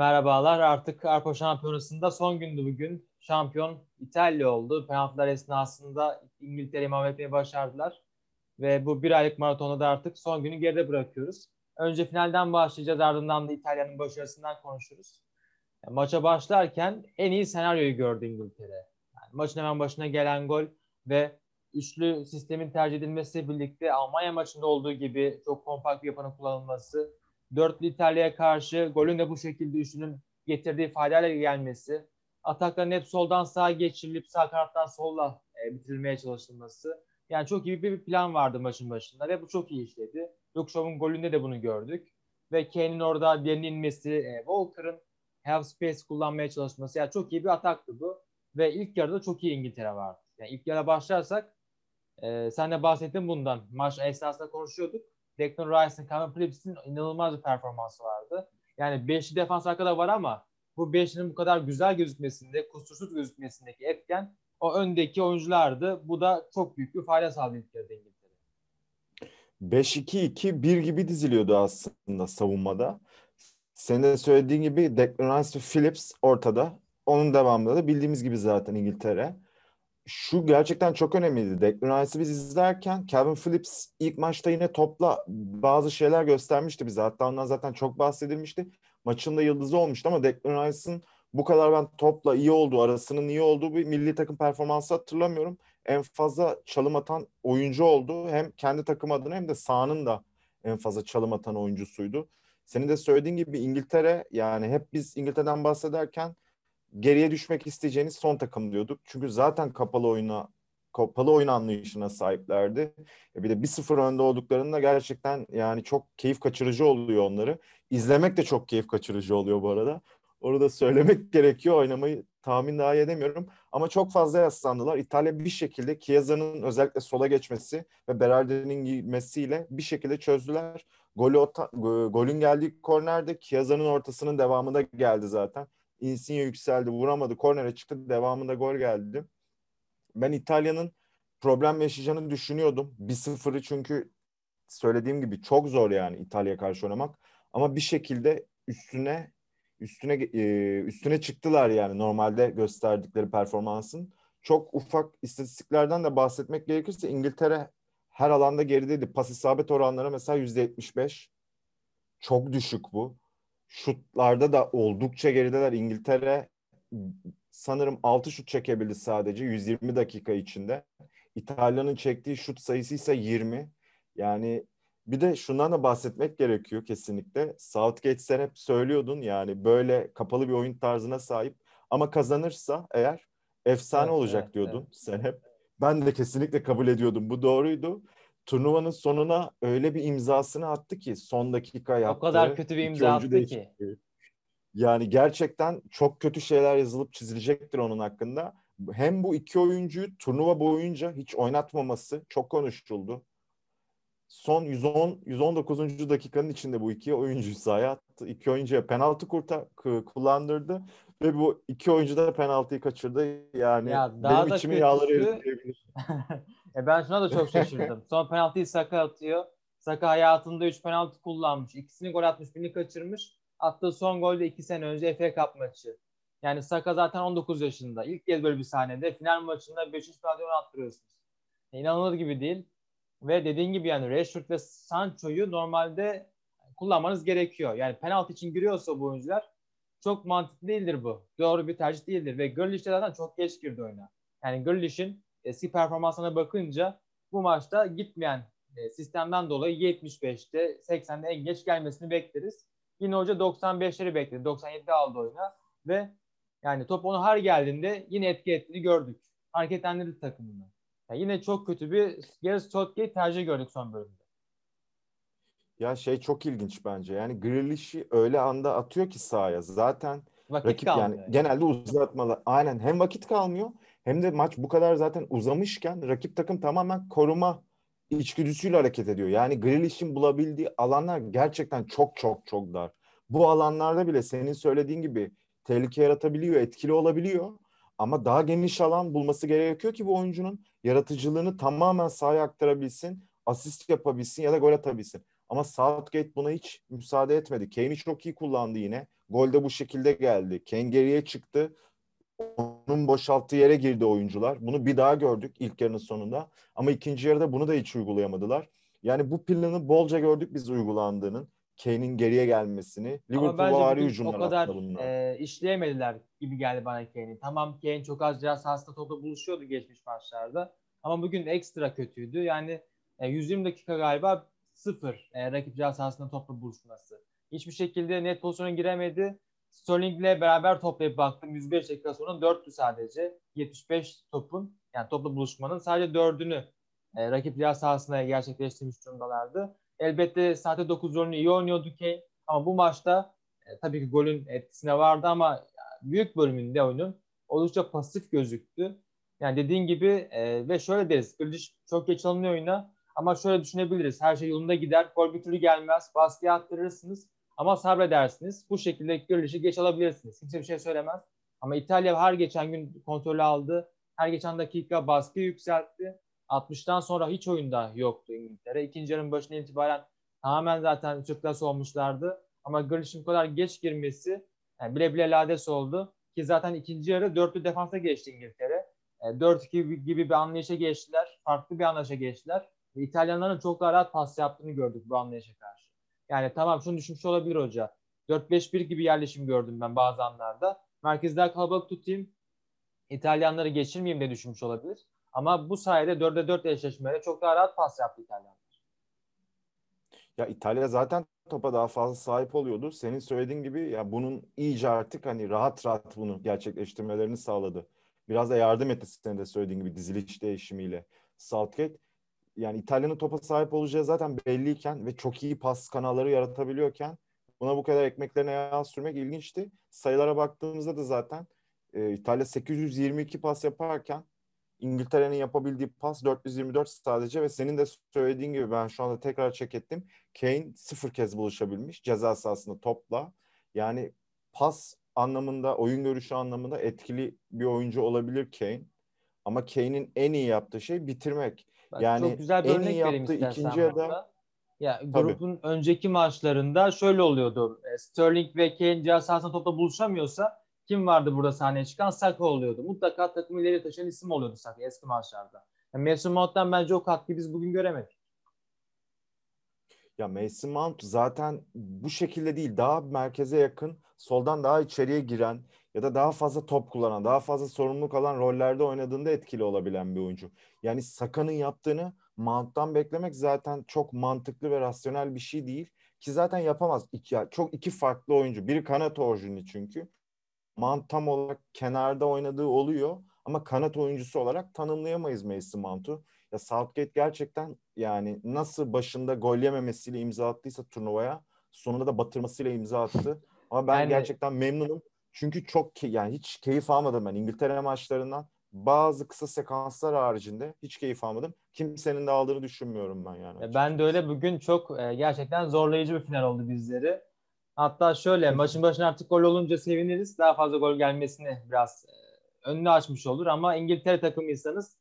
Merhabalar. Artık Avrupa Şampiyonası'nda son gündü bugün. Şampiyon İtalya oldu. Penaltılar esnasında İngiltere'yi mahvetmeyi başardılar. Ve bu bir aylık maratonda da artık son günü geride bırakıyoruz. Önce finalden başlayacağız. Ardından da İtalya'nın başarısından konuşuruz. Yani maça başlarken en iyi senaryoyu gördü İngiltere. Yani maçın hemen başına gelen gol ve üçlü sistemin tercih edilmesi birlikte Almanya maçında olduğu gibi çok kompakt bir yapının kullanılması, dörtlü İtalya'ya karşı golün de bu şekilde üçlünün getirdiği faydayla gelmesi, atakların hep soldan sağa geçirilip sağ kanattan solla e, bitirilmeye çalışılması. Yani çok iyi bir plan vardı maçın başında ve bu çok iyi işledi. Lukşov'un golünde de bunu gördük. Ve Kane'in orada derine inmesi, e, Walker'ın half space kullanmaya çalışması. Yani çok iyi bir ataktı bu. Ve ilk yarıda çok iyi İngiltere vardı. Yani ilk yarıda başlarsak e, sen de bahsettin bundan. Maç esnasında konuşuyorduk. Declan Rice'ın, Calvin Phillips'in inanılmaz bir performansı vardı. Yani beşli defans arkada var ama bu beşlinin bu kadar güzel gözükmesinde, kusursuz gözükmesindeki etken o öndeki oyunculardı. Bu da çok büyük bir fayda sağladı ilk yarıda İngiltere. 5-2-2-1 gibi diziliyordu aslında savunmada. Senin de söylediğin gibi Declan Rice ve Phillips ortada. Onun devamında da bildiğimiz gibi zaten İngiltere şu gerçekten çok önemliydi. Declan Rice'ı biz izlerken Kevin Phillips ilk maçta yine topla bazı şeyler göstermişti bize. Hatta ondan zaten çok bahsedilmişti. Maçın da yıldızı olmuştu ama Declan Rice'ın bu kadar ben topla iyi olduğu, arasının iyi olduğu bir milli takım performansı hatırlamıyorum. En fazla çalım atan oyuncu oldu. Hem kendi takım adına hem de sahanın da en fazla çalım atan oyuncusuydu. Senin de söylediğin gibi İngiltere yani hep biz İngiltere'den bahsederken geriye düşmek isteyeceğiniz son takım diyorduk. Çünkü zaten kapalı oyuna kapalı oyun anlayışına sahiplerdi. E, bir de 1-0 önde olduklarında gerçekten yani çok keyif kaçırıcı oluyor onları. İzlemek de çok keyif kaçırıcı oluyor bu arada. Orada söylemek gerekiyor. Oynamayı tahmin daha edemiyorum. Ama çok fazla yaslandılar. İtalya bir şekilde Chiesa'nın özellikle sola geçmesi ve Berardi'nin girmesiyle bir şekilde çözdüler. Golü golün geldiği kornerde Chiesa'nın ortasının devamında geldi zaten. Insigne yükseldi, vuramadı, kornere çıktı, devamında gol geldi. Ben İtalya'nın problem yaşayacağını düşünüyordum. 1-0'ı çünkü söylediğim gibi çok zor yani İtalya karşı oynamak. Ama bir şekilde üstüne üstüne e, üstüne çıktılar yani normalde gösterdikleri performansın. Çok ufak istatistiklerden de bahsetmek gerekirse İngiltere her alanda gerideydi. Pas isabet oranları mesela %75. Çok düşük bu şutlarda da oldukça gerideler. İngiltere sanırım 6 şut çekebildi sadece 120 dakika içinde. İtalya'nın çektiği şut sayısı ise 20. Yani bir de şundan da bahsetmek gerekiyor kesinlikle. Southgate sen hep söylüyordun yani böyle kapalı bir oyun tarzına sahip ama kazanırsa eğer efsane evet, olacak evet, diyordun evet. sen hep. Ben de kesinlikle kabul ediyordum. Bu doğruydu turnuvanın sonuna öyle bir imzasını attı ki son dakika yaptı. O kadar kötü bir imza attı ki. Yani gerçekten çok kötü şeyler yazılıp çizilecektir onun hakkında. Hem bu iki oyuncuyu turnuva boyunca hiç oynatmaması çok konuşuldu. Son 110 119. dakikanın içinde bu iki oyuncu sahaya attı. İki oyuncuya penaltı kurta, kullandırdı ve bu iki oyuncu da penaltıyı kaçırdı. Yani ya benim içimi yağları. E ben şuna da çok şaşırdım. Son penaltıyı Saka atıyor. Saka hayatında 3 penaltı kullanmış. İkisini gol atmış, birini kaçırmış. Attığı son gol de 2 sene önce FA Cup maçı. Yani Saka zaten 19 yaşında. İlk kez böyle bir sahnede final maçında 5. penaltıyı onu attırıyorsunuz. İnanılır gibi değil. Ve dediğin gibi yani Rashford ve Sancho'yu normalde kullanmanız gerekiyor. Yani penaltı için giriyorsa bu oyuncular çok mantıklı değildir bu. Doğru bir tercih değildir. Ve Grealish de zaten çok geç girdi oyuna. Yani Grealish'in eski performansına bakınca bu maçta gitmeyen e, sistemden dolayı 75'te 80'de en geç gelmesini bekleriz. Yine hoca 95'leri bekledi. 97'de aldı oyuna ve yani top onu her geldiğinde yine etki ettiğini gördük. Hareketlendirdi takımını. Yani yine çok kötü bir Gareth Southgate tercih gördük son bölümde. Ya şey çok ilginç bence. Yani Grealish'i öyle anda atıyor ki sahaya. Zaten vakit rakip yani, yani genelde uzatmalar. Aynen hem vakit kalmıyor hem de maç bu kadar zaten uzamışken rakip takım tamamen koruma içgüdüsüyle hareket ediyor. Yani Grealish'in bulabildiği alanlar gerçekten çok çok çok dar. Bu alanlarda bile senin söylediğin gibi tehlike yaratabiliyor, etkili olabiliyor. Ama daha geniş alan bulması gerekiyor ki bu oyuncunun yaratıcılığını tamamen sahaya aktarabilsin, asist yapabilsin ya da gol atabilsin. Ama Southgate buna hiç müsaade etmedi. Kane'i çok iyi kullandı yine. Gol de bu şekilde geldi. Kane geriye çıktı. Onun boşalttığı yere girdi oyuncular. Bunu bir daha gördük ilk yarının sonunda. Ama ikinci yarıda bunu da hiç uygulayamadılar. Yani bu planı bolca gördük biz uygulandığının. Kane'in geriye gelmesini. Liverpool'a ağrı hücumlar o kadar e, işleyemediler gibi geldi bana Kane'in. Tamam Kane çok az cihaz hasta topla buluşuyordu geçmiş maçlarda. Ama bugün ekstra kötüydü. Yani e, 120 dakika galiba sıfır e, rakip cihaz sahasında topla buluşması. Hiçbir şekilde net pozisyona giremedi. Sterling'le beraber toplayıp baktım. 105 dakika sonra 4'tü sadece. 75 topun yani topla buluşmanın sadece 4'ünü e, rakip cihaz sahasına gerçekleştirmiş durumdalardı. Elbette saatte 9 rolünü iyi oynuyordu Kane ama bu maçta e, tabii ki golün etkisine vardı ama büyük bölümünde oyunun oldukça pasif gözüktü. Yani dediğin gibi e, ve şöyle deriz. Grealish çok geç alınıyor oyuna ama şöyle düşünebiliriz. Her şey yolunda gider. Gol bir türlü gelmez. Baskıya attırırsınız ama sabredersiniz. Bu şekilde Grealish'i geç alabilirsiniz. Kimse bir şey söylemez. Ama İtalya her geçen gün kontrolü aldı. Her geçen dakika baskı yükseltti. 60'tan sonra hiç oyunda yoktu İngiltere. İkinci yarının başına itibaren tamamen zaten sürklas olmuşlardı. Ama Grealish'in bu kadar geç girmesi yani bile bile lades oldu. Ki zaten ikinci yarı dörtlü defansa geçti İngiltere. E, 4-2 gibi bir anlayışa geçtiler. Farklı bir anlayışa geçtiler. Ve İtalyanların çok daha rahat pas yaptığını gördük bu anlayışa karşı. Yani tamam şunu düşünmüş olabilir hoca. 4-5-1 gibi yerleşim gördüm ben bazı anlarda. Merkezler kalabalık tutayım. İtalyanları geçirmeyeyim de düşünmüş olabilir. Ama bu sayede 4'e 4 eşleşmeyle çok daha rahat pas yaptı İtalyanlar. Ya İtalya zaten topa daha fazla sahip oluyordu. Senin söylediğin gibi ya bunun iyice artık hani rahat rahat bunu gerçekleştirmelerini sağladı. Biraz da yardım etti senin de söylediğin gibi diziliş değişimiyle. Southgate yani İtalya'nın topa sahip olacağı zaten belliyken ve çok iyi pas kanalları yaratabiliyorken buna bu kadar ekmeklerine yağ sürmek ilginçti. Sayılara baktığımızda da zaten e, İtalya 822 pas yaparken İngiltere'nin yapabildiği pas 424 sadece ve senin de söylediğin gibi ben şu anda tekrar check ettim. Kane sıfır kez buluşabilmiş ceza sahasında topla. Yani pas anlamında, oyun görüşü anlamında etkili bir oyuncu olabilir Kane. Ama Kane'in en iyi yaptığı şey bitirmek. Bak, yani çok güzel bir en örnek iyi yaptığı ikinci ya ya grubun Tabii. önceki maçlarında şöyle oluyordu. E, Sterling ve Kane ceza sahasında topla buluşamıyorsa kim vardı burada sahneye çıkan? Saka oluyordu. Mutlaka takım ileri taşıyan isim oluyordu Saka eski maçlarda. Yani Mason Mount'tan bence o katkıyı biz bugün göremedik. Ya Mason Mount zaten bu şekilde değil daha merkeze yakın soldan daha içeriye giren ya da daha fazla top kullanan daha fazla sorumluluk alan rollerde oynadığında etkili olabilen bir oyuncu. Yani Saka'nın yaptığını Mount'tan beklemek zaten çok mantıklı ve rasyonel bir şey değil ki zaten yapamaz. İki, çok iki farklı oyuncu. Biri kanat orijini çünkü. Mount tam olarak kenarda oynadığı oluyor ama kanat oyuncusu olarak tanımlayamayız Mason Mount'u. Ya Southgate gerçekten yani nasıl başında gol yememesiyle imza attıysa turnuvaya sonunda da batırmasıyla imza attı. Ama ben yani... gerçekten memnunum. Çünkü çok yani hiç keyif almadım ben İngiltere maçlarından. Bazı kısa sekanslar haricinde hiç keyif almadım. Kimsenin de aldığını düşünmüyorum ben yani. Ben de öyle bugün çok e, gerçekten zorlayıcı bir final oldu bizleri. Hatta şöyle maçın başına artık gol olunca seviniriz. Daha fazla gol gelmesini biraz e, önünü açmış olur ama İngiltere takımıysanız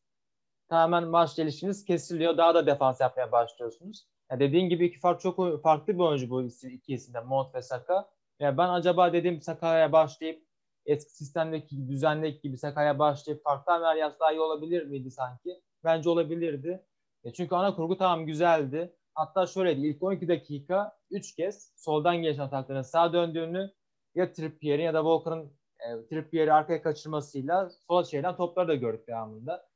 tamamen maç gelişiniz kesiliyor. Daha da defans yapmaya başlıyorsunuz. Ya dediğin gibi iki farklı çok farklı bir oyuncu bu iki isimde Mount ve Saka. Ya ben acaba dedim Saka'ya başlayıp eski sistemdeki düzendeki gibi Saka'ya başlayıp farklı ameliyat daha iyi olabilir miydi sanki? Bence olabilirdi. E çünkü ana kurgu tamam güzeldi. Hatta şöyleydi ilk 12 dakika 3 kez soldan geçen atakların sağa döndüğünü ya Trippier'in ya da Walker'ın e, Trippier'i arkaya kaçırmasıyla sola çeviren topları da gördük devamında.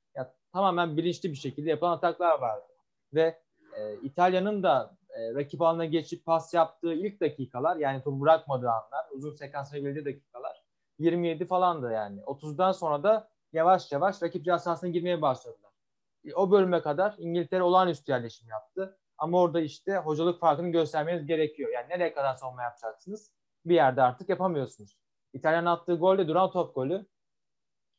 Tamamen bilinçli bir şekilde yapılan ataklar vardı. Ve e, İtalya'nın da e, rakip alanına geçip pas yaptığı ilk dakikalar yani topu bırakmadığı anlar, uzun sekans verildiği dakikalar 27 falandı yani. 30'dan sonra da yavaş yavaş rakip cihaz girmeye başladılar. E, o bölüme kadar İngiltere olağanüstü yerleşim yaptı. Ama orada işte hocalık farkını göstermeniz gerekiyor. Yani nereye kadar savunma yapacaksınız? Bir yerde artık yapamıyorsunuz. İtalyan attığı gol de duran top golü.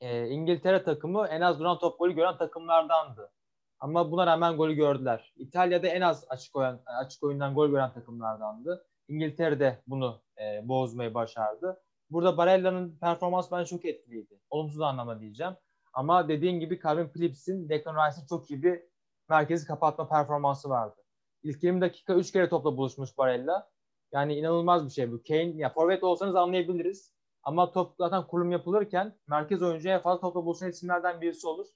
E, İngiltere takımı en az duran top golü gören takımlardandı. Ama buna rağmen golü gördüler. İtalya'da en az açık oyun, açık oyundan gol gören takımlardandı. İngiltere'de bunu e, bozmayı başardı. Burada Barella'nın performansı bence çok etkiliydi. Olumsuz anlamda diyeceğim. Ama dediğin gibi Calvin Phillips'in Declan Rice'ın çok iyi bir merkezi kapatma performansı vardı. İlk 20 dakika 3 kere topla buluşmuş Barella. Yani inanılmaz bir şey bu. Kane ya forvet olsanız anlayabiliriz. Ama top zaten kurulum yapılırken merkez oyuncuya fazla topla buluşan isimlerden birisi olur.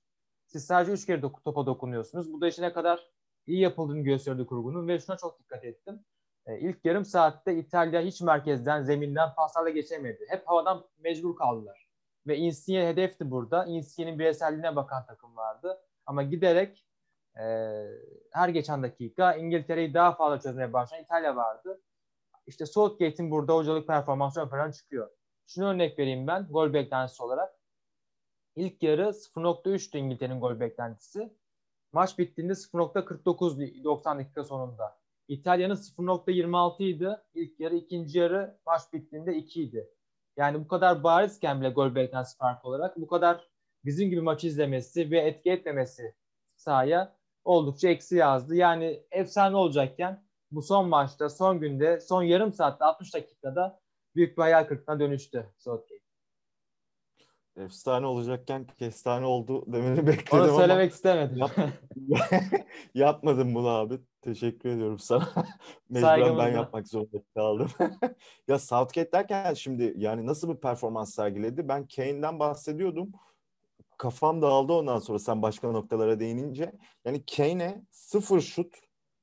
Siz sadece üç kere do- topa dokunuyorsunuz. Bu da işine kadar iyi yapıldığını gösteriyordu kurgunun ve şuna çok dikkat ettim. E, ilk yarım saatte İtalya hiç merkezden, zeminden paslarla geçemedi. Hep havadan mecbur kaldılar. Ve Insigne hedefti burada. Insigne'nin bireyselliğine bakan takım vardı. Ama giderek e, her geçen dakika İngiltere'yi daha fazla çözmeye başlayan İtalya vardı. İşte Southgate'in burada hocalık performansı ön plana çıkıyor. Şunu örnek vereyim ben gol beklentisi olarak. İlk yarı 0.3'tü İngiltere'nin gol beklentisi. Maç bittiğinde 0.49 90 dakika sonunda. İtalya'nın 0.26 idi. İlk yarı, ikinci yarı maç bittiğinde 2 idi. Yani bu kadar barizken bile gol beklentisi farkı olarak bu kadar bizim gibi maçı izlemesi ve etki etmemesi sahaya oldukça eksi yazdı. Yani efsane olacakken bu son maçta, son günde, son yarım saatte 60 dakikada büyük bir hayal kırıklığına dönüştü Southgate. Efsane olacakken kestane oldu demeni bekledim Onu ama söylemek istemedim. Yap- yapmadım bunu abi. Teşekkür ediyorum sana. Mecburen ben yapmak zorunda kaldım. ya Southgate derken şimdi yani nasıl bir performans sergiledi? Ben Kane'den bahsediyordum. Kafam dağıldı ondan sonra sen başka noktalara değinince. Yani Kane'e sıfır şut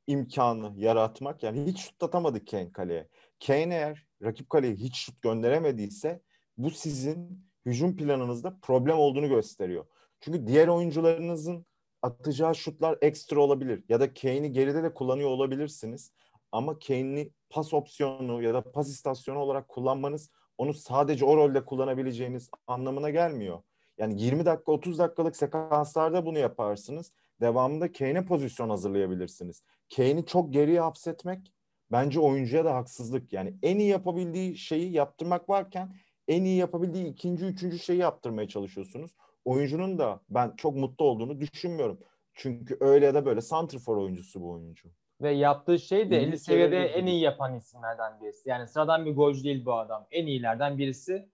imkanı yaratmak. Yani hiç şut atamadı Kane kaleye. Kane eğer rakip kaleye hiç şut gönderemediyse bu sizin hücum planınızda problem olduğunu gösteriyor. Çünkü diğer oyuncularınızın atacağı şutlar ekstra olabilir. Ya da Kane'i geride de kullanıyor olabilirsiniz. Ama Kane'i pas opsiyonu ya da pas istasyonu olarak kullanmanız onu sadece o rolde kullanabileceğiniz anlamına gelmiyor. Yani 20 dakika 30 dakikalık sekanslarda bunu yaparsınız. Devamında Kane'e pozisyon hazırlayabilirsiniz. Kane'i çok geriye hapsetmek bence oyuncuya da haksızlık. Yani en iyi yapabildiği şeyi yaptırmak varken en iyi yapabildiği ikinci, üçüncü şeyi yaptırmaya çalışıyorsunuz. Oyuncunun da ben çok mutlu olduğunu düşünmüyorum. Çünkü öyle ya da böyle santrfor oyuncusu bu oyuncu. Ve yaptığı şey de İyi 50 seviyede en iyi yapan isimlerden birisi. Yani sıradan bir golcü değil bu adam. En iyilerden birisi.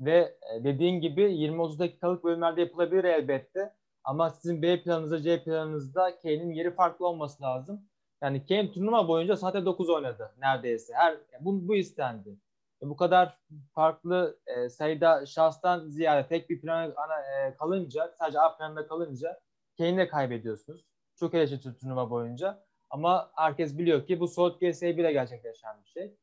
Ve e, dediğin gibi 20-30 dakikalık bölümlerde yapılabilir elbette. Ama sizin B planınızda, C planınızda Kane'in yeri farklı olması lazım. Yani Kane turnuva boyunca saatte 9 oynadı neredeyse. Her bu, bu istendi. E, bu kadar farklı e, sayıda şahstan ziyade tek bir plana ana, e, kalınca, sadece A planında kalınca Kane'i kaybediyorsunuz. Çok eleştiri turnuva boyunca. Ama herkes biliyor ki bu Southgate sebebiyle gerçekleşen bir şey.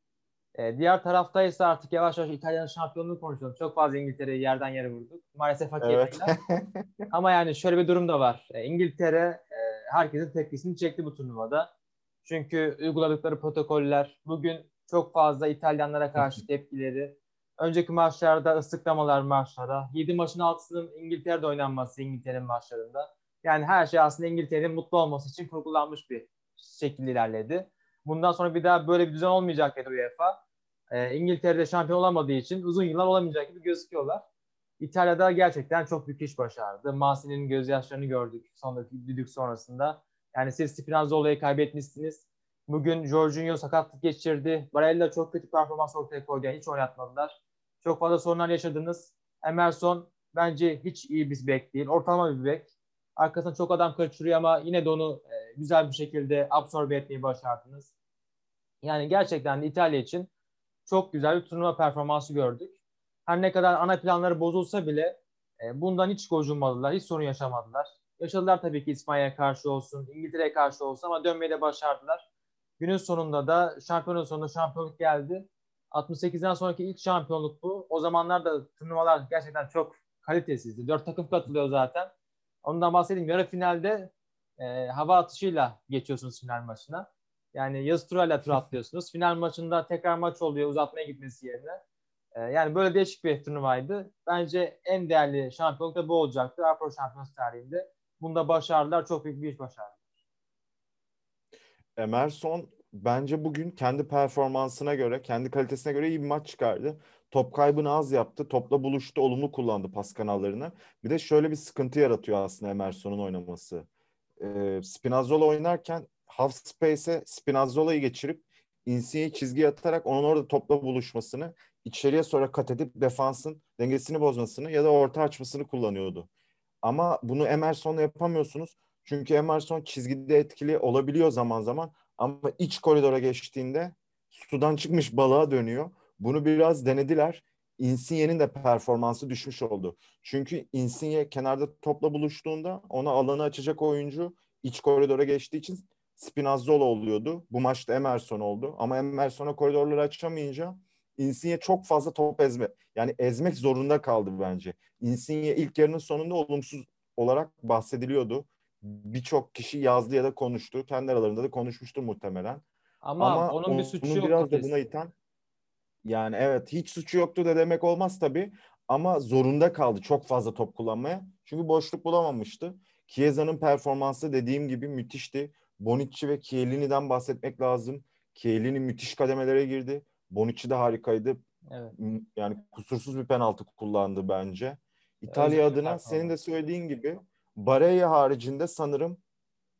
E, diğer tarafta ise artık yavaş yavaş İtalya'nın şampiyonluğunu konuşuyoruz. Çok fazla İngiltere'yi yerden yere vurduk. Maalesef hak Evet. Ama yani şöyle bir durum da var. E, İngiltere e, herkesin tepkisini çekti bu turnuvada. Çünkü uyguladıkları protokoller bugün çok fazla İtalyanlara karşı tepkileri. Önceki maçlarda ıslıklamalar maçlara. 7 maçın altısının İngiltere'de oynanması İngiltere'nin maçlarında. Yani her şey aslında İngiltere'nin mutlu olması için kurgulanmış bir şekilde ilerledi. Bundan sonra bir daha böyle bir düzen olmayacak dedi UEFA. Ee, İngiltere'de şampiyon olamadığı için uzun yıllar olamayacak gibi gözüküyorlar. İtalya'da gerçekten çok büyük iş başardı. Masi'nin gözyaşlarını gördük sondaki düdük sonrasında. Yani siz Spinazzola'yı kaybetmişsiniz. Bugün Jorginho sakatlık geçirdi. Barella çok kötü performans ortaya koydu. Yani hiç oynatmadılar. Çok fazla sorunlar yaşadınız. Emerson bence hiç iyi bir bek değil. Ortalama bir bek. Arkasına çok adam kaçırıyor ama yine de onu e, güzel bir şekilde absorbe etmeyi başardınız. Yani gerçekten İtalya için çok güzel bir turnuva performansı gördük. Her ne kadar ana planları bozulsa bile e, bundan hiç gocunmadılar, hiç sorun yaşamadılar. Yaşadılar tabii ki İspanya'ya karşı olsun, İngiltere'ye karşı olsun ama dönmeyi de başardılar. Günün sonunda da şampiyonun sonunda şampiyonluk geldi. 68'den sonraki ilk şampiyonluk bu. O zamanlar da turnuvalar gerçekten çok kalitesizdi. Dört takım katılıyor zaten. Ondan bahsedeyim. Yarı finalde e, hava atışıyla geçiyorsunuz final maçına. Yani yazı turayla tur atlıyorsunuz. Final maçında tekrar maç oluyor uzatmaya gitmesi yerine. E, yani böyle değişik bir turnuvaydı. Bence en değerli şampiyonluk da bu olacaktı. Avrupa Şampiyonası tarihinde. Bunda başardılar. Çok büyük bir iş başardı. Emerson bence bugün kendi performansına göre, kendi kalitesine göre iyi bir maç çıkardı. Top kaybını az yaptı. Topla buluştu, olumlu kullandı pas kanallarını. Bir de şöyle bir sıkıntı yaratıyor aslında Emerson'un oynaması. Ee, Spinazzola oynarken half space'e Spinazzola'yı geçirip Insigne'yi çizgiye atarak onun orada topla buluşmasını, içeriye sonra kat edip defansın dengesini bozmasını ya da orta açmasını kullanıyordu. Ama bunu Emerson'la yapamıyorsunuz. Çünkü Emerson çizgide etkili olabiliyor zaman zaman ama iç koridora geçtiğinde sudan çıkmış balığa dönüyor. Bunu biraz denediler. Insigne'nin de performansı düşmüş oldu. Çünkü Insigne kenarda topla buluştuğunda ona alanı açacak oyuncu iç koridora geçtiği için Spinazzola oluyordu. Bu maçta Emerson oldu. Ama Emerson'a koridorları açamayınca Insigne çok fazla top ezme. Yani ezmek zorunda kaldı bence. Insigne ilk yarının sonunda olumsuz olarak bahsediliyordu. Birçok kişi yazdı ya da konuştu. Kendi aralarında da konuşmuştu muhtemelen. Ama, Ama onun bir suçu yok. Biraz da buna iten yani evet hiç suçu yoktu da demek olmaz tabii. Ama zorunda kaldı çok fazla top kullanmaya. Çünkü boşluk bulamamıştı. Chiesa'nın performansı dediğim gibi müthişti. Bonucci ve Chiellini'den bahsetmek lazım. Chiellini müthiş kademelere girdi. Bonucci de harikaydı. Evet. Yani kusursuz bir penaltı kullandı bence. İtalya Özellikle adına senin de söylediğin gibi Barella haricinde sanırım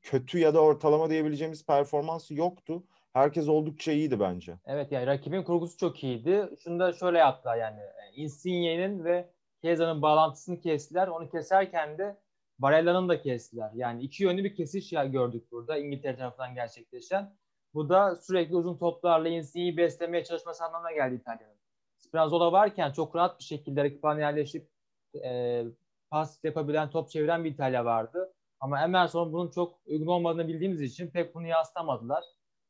kötü ya da ortalama diyebileceğimiz performansı yoktu. Herkes oldukça iyiydi bence. Evet yani rakibin kurgusu çok iyiydi. Şunu da şöyle yaptılar yani Insigne'nin ve Chiesa'nın bağlantısını kestiler. Onu keserken de Barella'nın da kestiler. Yani iki yönlü bir kesiş gördük burada İngiltere tarafından gerçekleşen. Bu da sürekli uzun toplarla Insigne'yi beslemeye çalışması anlamına geldi İtalya'nın. Spinazzola varken çok rahat bir şekilde rakip yerleşip e, pas yapabilen, top çeviren bir İtalya vardı. Ama Emerson bunun çok uygun olmadığını bildiğimiz için pek bunu yansıtamadılar.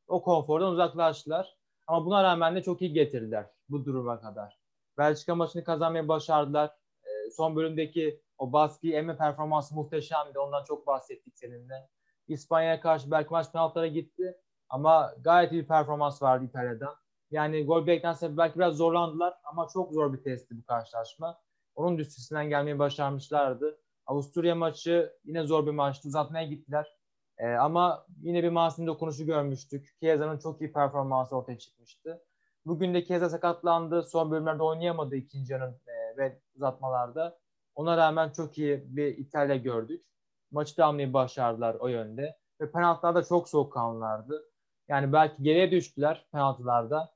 O konfordan uzaklaştılar. Ama buna rağmen de çok iyi getirdiler bu duruma kadar. Belçika maçını kazanmayı başardılar. E, son bölümdeki o baskıyı emme performansı muhteşemdi. Ondan çok bahsettik seninle. İspanya'ya karşı belki maç penaltılara gitti. Ama gayet iyi bir performans vardı İtalya'dan. Yani gol beklense belki biraz zorlandılar ama çok zor bir testti bu karşılaşma. Onun üstesinden gelmeyi başarmışlardı. Avusturya maçı yine zor bir maçtı. Uzatmaya gittiler. E, ama yine bir Mahsin dokunuşu görmüştük. Chiesa'nın çok iyi performansı ortaya çıkmıştı. Bugün de Chiesa sakatlandı. Son bölümlerde oynayamadı ikinci yarın e, ve uzatmalarda. Ona rağmen çok iyi bir İtalya gördük. Maçı da almayı başardılar o yönde. Ve penaltılarda çok soğukkanlılardı. Yani belki geriye düştüler penaltılarda.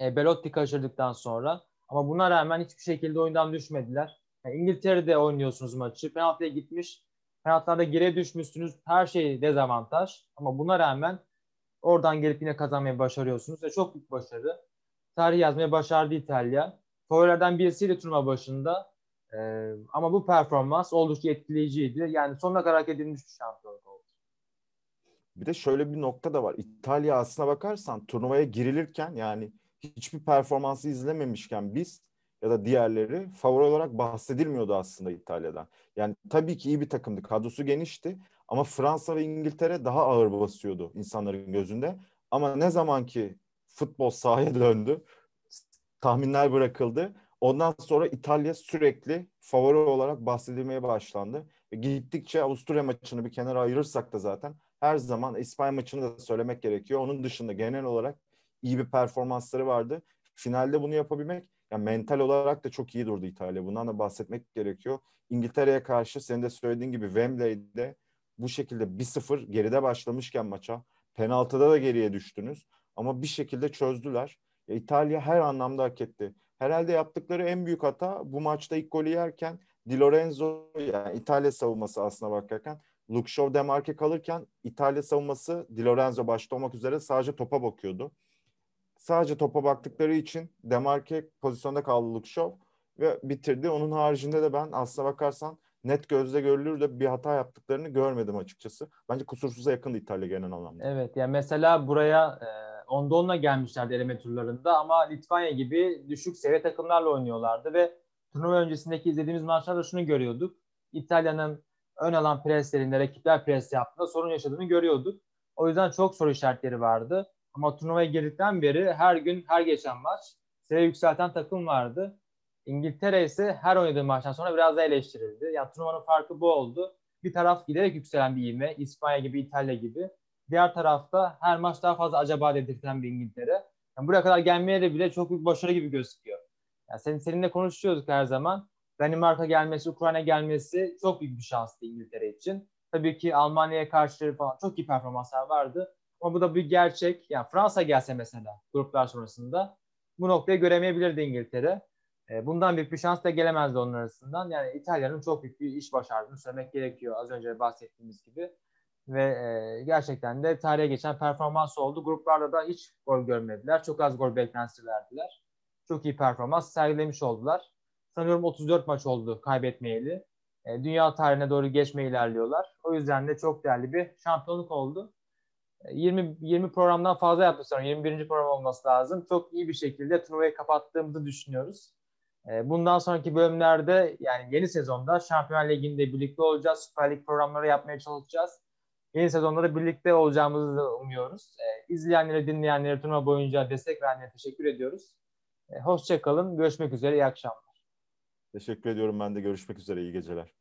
E, Belotti kaçırdıktan sonra. Ama buna rağmen hiçbir şekilde oyundan düşmediler. Yani İngiltere'de oynuyorsunuz maçı. Penaltıya gitmiş. Penaltılarda geriye düşmüşsünüz. Her şey dezavantaj. Ama buna rağmen oradan gelip yine kazanmayı başarıyorsunuz. Ve çok büyük başarı. Tarih yazmayı başardı İtalya. Favorilerden birisiydi turnuva başında. Ee, ama bu performans oldukça etkileyiciydi. Yani sonuna kadar hak edilmiş bir şampiyonluk oldu. Bir de şöyle bir nokta da var. İtalya aslına bakarsan turnuvaya girilirken yani hiçbir performansı izlememişken biz ya da diğerleri favori olarak bahsedilmiyordu aslında İtalya'dan. Yani tabii ki iyi bir takımdı. Kadrosu genişti ama Fransa ve İngiltere daha ağır basıyordu insanların gözünde. Ama ne zaman ki futbol sahaya döndü, tahminler bırakıldı. Ondan sonra İtalya sürekli favori olarak bahsedilmeye başlandı. Gittikçe Avusturya maçını bir kenara ayırırsak da zaten her zaman İspanya maçını da söylemek gerekiyor. Onun dışında genel olarak iyi bir performansları vardı. Finalde bunu yapabilmek yani mental olarak da çok iyi durdu İtalya. Bundan da bahsetmek gerekiyor. İngiltere'ye karşı senin de söylediğin gibi Wembley'de bu şekilde 1-0 geride başlamışken maça penaltıda da geriye düştünüz. Ama bir şekilde çözdüler. Ya İtalya her anlamda hak etti. Herhalde yaptıkları en büyük hata bu maçta ilk golü yerken Di Lorenzo yani İtalya savunması aslına bakarken Luke Shaw demarke kalırken İtalya savunması Di Lorenzo başta olmak üzere sadece topa bakıyordu sadece topa baktıkları için Demarke pozisyonda kaldı Luke Shaw ve bitirdi. Onun haricinde de ben aslına bakarsan net gözle görülür de bir hata yaptıklarını görmedim açıkçası. Bence kusursuza yakındı İtalya genel anlamda. Evet yani mesela buraya e, onda onunla gelmişlerdi eleme turlarında ama Litvanya gibi düşük seviye takımlarla oynuyorlardı ve turnuva öncesindeki izlediğimiz maçlarda şunu görüyorduk. İtalya'nın ön alan preslerinde rakipler pres yaptığında sorun yaşadığını görüyorduk. O yüzden çok soru işaretleri vardı. Ama turnuvaya girdikten beri her gün her geçen maç seviye yükselten takım vardı. İngiltere ise her oynadığı maçtan sonra biraz da eleştirildi. Yani turnuvanın farkı bu oldu. Bir taraf giderek yükselen bir ivme. İspanya gibi, İtalya gibi. Diğer tarafta her maç daha fazla acaba dedirten bir İngiltere. Yani buraya kadar gelmeye de bile çok büyük başarı gibi gözüküyor. Yani senin, seninle konuşuyorduk her zaman. Danimarka gelmesi, Ukrayna gelmesi çok büyük bir şanstı İngiltere için. Tabii ki Almanya'ya karşı falan çok iyi performanslar vardı. Ama bu da bir gerçek. Yani Fransa gelse mesela gruplar sonrasında bu noktayı göremeyebilirdi İngiltere. E, bundan büyük bir şans da gelemezdi onun arasından. Yani İtalya'nın çok büyük bir iş başardığını söylemek gerekiyor. Az önce bahsettiğimiz gibi. ve e, gerçekten de tarihe geçen performans oldu. Gruplarda da hiç gol görmediler. Çok az gol beklentisi verdiler. Çok iyi performans sergilemiş oldular. Sanıyorum 34 maç oldu kaybetmeyeli. E, dünya tarihine doğru geçme ilerliyorlar. O yüzden de çok değerli bir şampiyonluk oldu. 20 20 programdan fazla yaptı sonra 21. program olması lazım. Çok iyi bir şekilde turnuvayı kapattığımızı düşünüyoruz. E, bundan sonraki bölümlerde yani yeni sezonda Şampiyonlar Ligi'nde birlikte olacağız. Süper Lig programları yapmaya çalışacağız. Yeni sezonda da birlikte olacağımızı umuyoruz. E, izleyenlere, dinleyenlere, turnuva boyunca destek verenlere teşekkür ediyoruz. E, Hoşçakalın. Görüşmek üzere. İyi akşamlar. Teşekkür ediyorum ben de. Görüşmek üzere. İyi geceler.